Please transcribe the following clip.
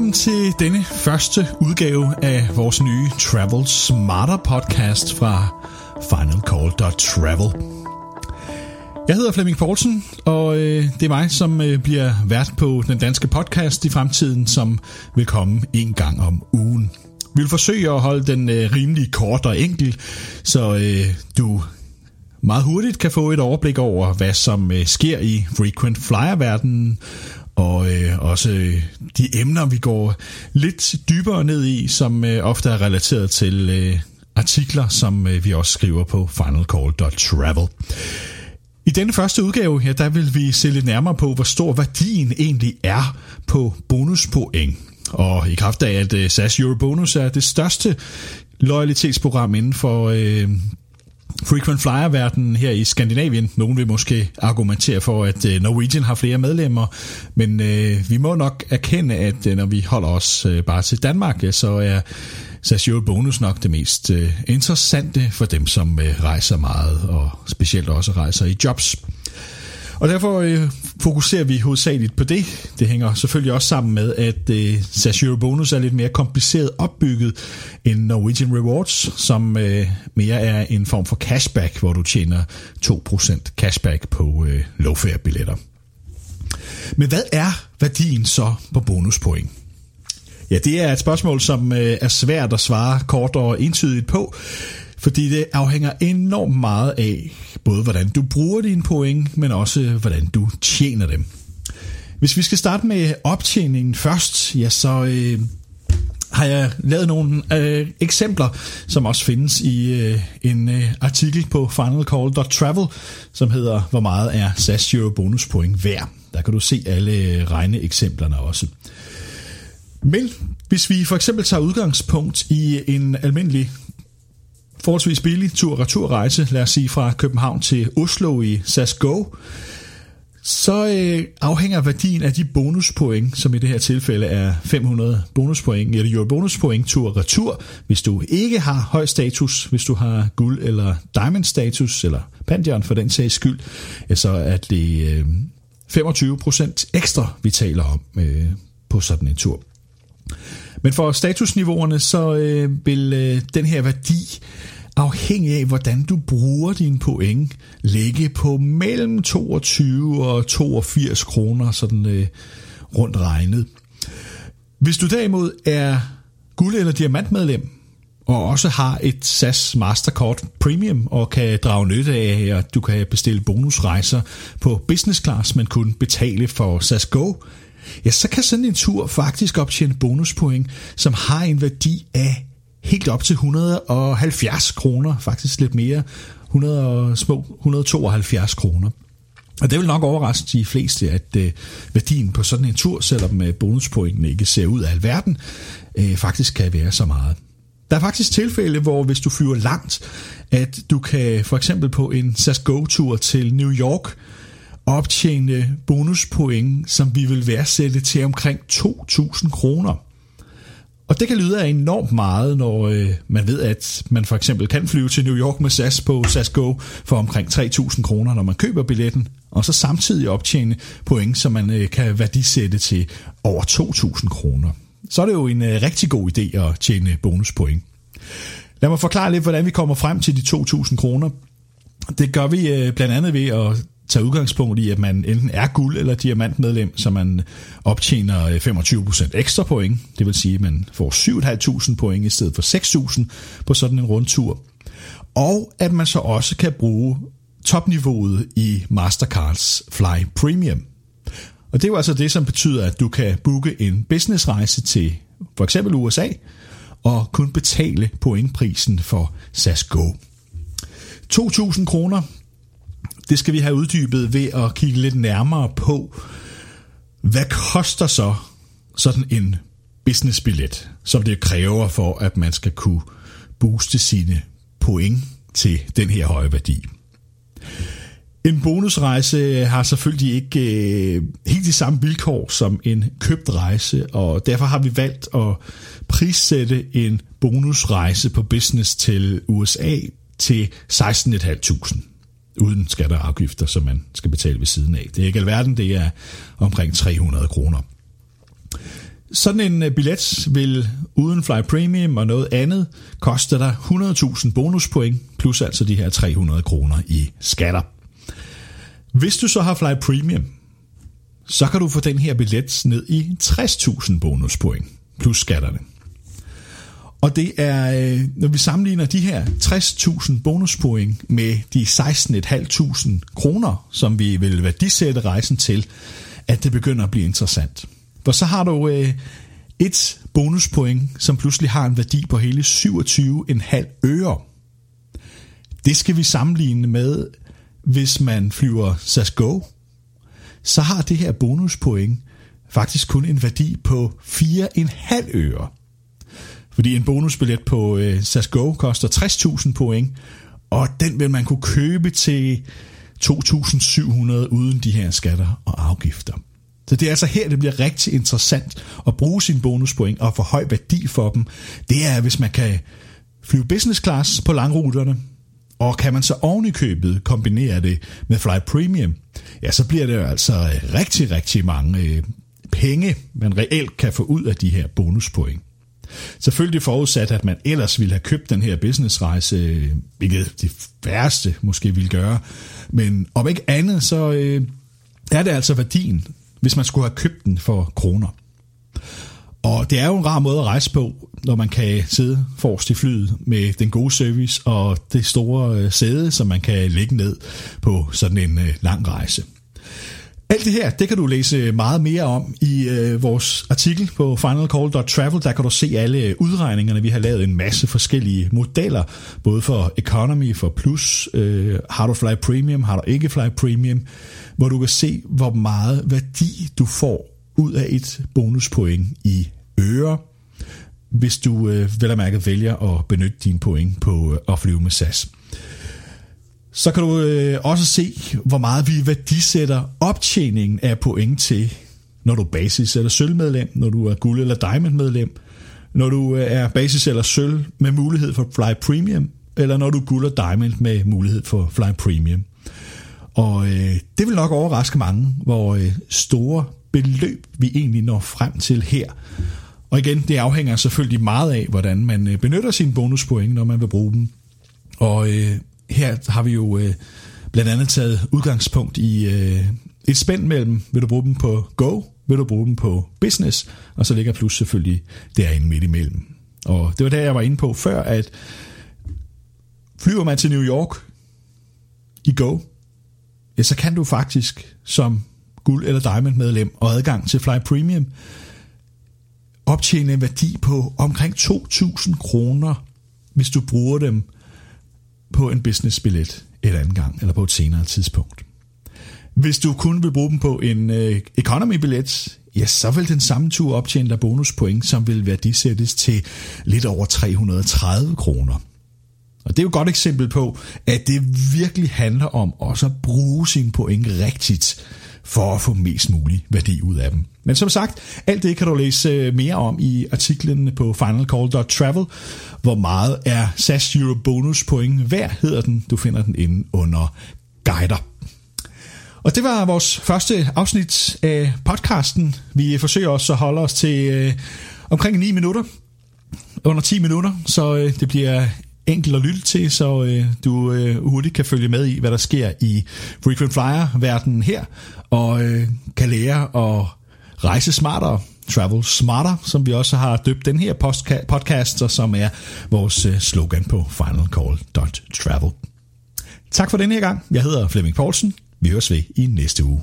Velkommen til denne første udgave af vores nye Travel Smarter podcast fra FinalCall.travel. Jeg hedder Flemming Poulsen, og øh, det er mig, som øh, bliver vært på den danske podcast i fremtiden, som vil komme en gang om ugen. Vi vil forsøge at holde den øh, rimelig kort og enkel, så øh, du meget hurtigt kan få et overblik over, hvad som øh, sker i frequent flyer-verdenen, og øh, også øh, de emner, vi går lidt dybere ned i, som øh, ofte er relateret til øh, artikler, som øh, vi også skriver på finalcall.travel. I denne første udgave, ja, der vil vi se lidt nærmere på, hvor stor værdien egentlig er på bonuspoint. Og i kraft af, at øh, SAS Eurobonus er det største loyalitetsprogram inden for øh, frequent flyer-verdenen her i Skandinavien. Nogen vil måske argumentere for, at øh, Norwegian har flere medlemmer, men øh, vi må nok erkende, at øh, når vi holder os øh, bare til Danmark, ja, så er SAS Bonus nok det mest øh, interessante for dem, som øh, rejser meget, og specielt også rejser i jobs. Og derfor øh, fokuserer vi hovedsageligt på det. Det hænger selvfølgelig også sammen med, at øh, SAS Bonus er lidt mere kompliceret opbygget end Norwegian Rewards, som øh, mere er en form for cashback, hvor du tjener 2% cashback på øh, low-fare-billetter. Men hvad er værdien så på bonuspoint? Ja, det er et spørgsmål, som øh, er svært at svare kort og entydigt på, fordi det afhænger enormt meget af både hvordan du bruger dine point, men også hvordan du tjener dem. Hvis vi skal starte med optjeningen først, ja, så øh, har jeg lavet nogle øh, eksempler, som også findes i øh, en øh, artikel på finalcall.travel, som hedder, hvor meget er SAS Euro bonuspoint værd. Der kan du se alle øh, regneeksemplerne også. Men hvis vi for eksempel tager udgangspunkt i en almindelig forholdsvis billig tur-retur-rejse, lad os sige fra København til Oslo i SAS Go, så øh, afhænger værdien af de bonuspoint, som i det her tilfælde er 500 bonuspoint, eller jo bonuspoint tur-retur, hvis du ikke har høj status, hvis du har guld eller diamond status, eller pandion for den sags skyld, ja, så er det øh, 25% ekstra, vi taler om øh, på sådan en tur. Men for statusniveauerne, så øh, vil øh, den her værdi afhængig af, hvordan du bruger dine point, ligge på mellem 22 og 82 kroner, sådan øh, rundt regnet. Hvis du derimod er guld- eller diamantmedlem, og også har et SAS Mastercard Premium og kan drage nytte af, at du kan bestille bonusrejser på business class, men kun betale for SAS Go, ja, så kan sådan en tur faktisk optjene bonuspoint, som har en værdi af helt op til 170 kroner, faktisk lidt mere, 100, små 172 kroner. Og det vil nok overraske de fleste, at øh, værdien på sådan en tur, selvom øh, bonuspointen ikke ser ud af alverden, øh, faktisk kan være så meget. Der er faktisk tilfælde, hvor hvis du flyver langt, at du kan for eksempel på en SAS Go-tur til New York optjene bonuspoint, som vi vil værdsætte til omkring 2.000 kroner. Og det kan lyde af enormt meget, når øh, man ved, at man for eksempel kan flyve til New York med SAS på SAS Go for omkring 3.000 kroner, når man køber billetten, og så samtidig optjene point, som man øh, kan værdisætte til over 2.000 kroner. Så er det jo en øh, rigtig god idé at tjene bonuspoint. Lad mig forklare lidt, hvordan vi kommer frem til de 2.000 kroner. Det gør vi øh, blandt andet ved at tage udgangspunkt i, at man enten er guld- eller diamantmedlem, så man optjener øh, 25% ekstra point. Det vil sige, at man får 7.500 point i stedet for 6.000 på sådan en rundtur. Og at man så også kan bruge topniveauet i Mastercards Fly Premium. Og det er jo altså det, som betyder, at du kan booke en businessrejse til for eksempel USA, og kun betale pointprisen for SAS Go. 2.000 kroner, det skal vi have uddybet ved at kigge lidt nærmere på, hvad koster så sådan en businessbillet, som det kræver for, at man skal kunne booste sine point til den her høje værdi. En bonusrejse har selvfølgelig ikke øh, helt de samme vilkår som en købt rejse, og derfor har vi valgt at prissætte en bonusrejse på business til USA til 16.500 uden skatter og afgifter, som man skal betale ved siden af. Det er ikke alverden, det er omkring 300 kroner. Sådan en øh, billet vil uden Fly Premium og noget andet koste dig 100.000 bonuspoint, plus altså de her 300 kroner i skatter. Hvis du så har Fly Premium, så kan du få den her billet ned i 60.000 bonuspoint, plus skatterne. Og det er, øh, når vi sammenligner de her 60.000 bonuspoint med de 16.500 kroner, som vi vil værdisætte rejsen til, at det begynder at blive interessant. For så har du øh, et bonuspoint, som pludselig har en værdi på hele 27,5 øre. Det skal vi sammenligne med, hvis man flyver SAS Go, så har det her bonuspoint faktisk kun en værdi på 4,5 øre. Fordi en bonusbillet på øh, SAS Go koster 60.000 point, og den vil man kunne købe til 2.700 uden de her skatter og afgifter. Så det er altså her, det bliver rigtig interessant at bruge sin bonuspoint og få høj værdi for dem. Det er, hvis man kan flyve business class på langruterne, og kan man så oven i købet kombinere det med Fly Premium, ja, så bliver det jo altså rigtig, rigtig mange øh, penge, man reelt kan få ud af de her bonuspoint. Selvfølgelig forudsat, at man ellers ville have købt den her businessrejse, hvilket det værste måske ville gøre. Men om ikke andet, så øh, er det altså værdien, hvis man skulle have købt den for kroner. Og det er jo en rar måde at rejse på, når man kan sidde forrest i flyet med den gode service og det store øh, sæde, som man kan lægge ned på sådan en øh, lang rejse. Alt det her, det kan du læse meget mere om i øh, vores artikel på finalcall.travel. Der kan du se alle øh, udregningerne. Vi har lavet en masse forskellige modeller, både for economy, for plus, øh, har du fly premium, har du ikke fly premium, hvor du kan se, hvor meget værdi du får ud af et bonuspoint i øre, hvis du øh, vel og mærke vælger at benytte dine point på øh, at flyve med SAS. Så kan du øh, også se, hvor meget vi værdisætter optjeningen af point til, når du er basis- eller sølvmedlem, når du er guld- eller diamond-medlem, når du øh, er basis- eller sølv med mulighed for Fly Premium, eller når du er guld- og diamond med mulighed for Fly Premium. Og øh, det vil nok overraske mange, hvor øh, store beløb vi egentlig når frem til her. Og igen, det afhænger selvfølgelig meget af, hvordan man øh, benytter sine bonuspoint, når man vil bruge dem. Og øh, her har vi jo øh, blandt andet taget udgangspunkt i øh, et spænd mellem, vil du bruge dem på Go, vil du bruge dem på Business, og så ligger plus selvfølgelig derinde midt imellem. Og det var der, jeg var inde på før, at flyver man til New York i Go, ja, så kan du faktisk som guld- eller diamond-medlem og adgang til Fly Premium optjene en værdi på omkring 2.000 kroner, hvis du bruger dem på en businessbillet et andet gang, eller på et senere tidspunkt. Hvis du kun vil bruge dem på en øh, economy-billet, ja, så vil den samme tur optjene dig bonuspoint, som vil værdisættes til lidt over 330 kroner. Og det er jo et godt eksempel på, at det virkelig handler om også at bruge sine point rigtigt, for at få mest mulig værdi ud af dem. Men som sagt, alt det kan du læse øh, mere om i artiklen på finalcall.travel. Hvor meget er SAS Euro Bonus Point værd, hedder den. Du finder den inde under guider. Og det var vores første afsnit af podcasten. Vi forsøger også at holde os til øh, omkring 9 minutter. Under 10 minutter, så øh, det bliver enkelt at lytte til, så øh, du øh, hurtigt kan følge med i, hvad der sker i Frequent Flyer-verdenen her, og øh, kan lære at rejse smartere, travel smarter, som vi også har døbt den her podcast, og som er vores øh, slogan på finalcall.travel. Tak for den her gang. Jeg hedder Flemming Poulsen. Vi høres ved i næste uge.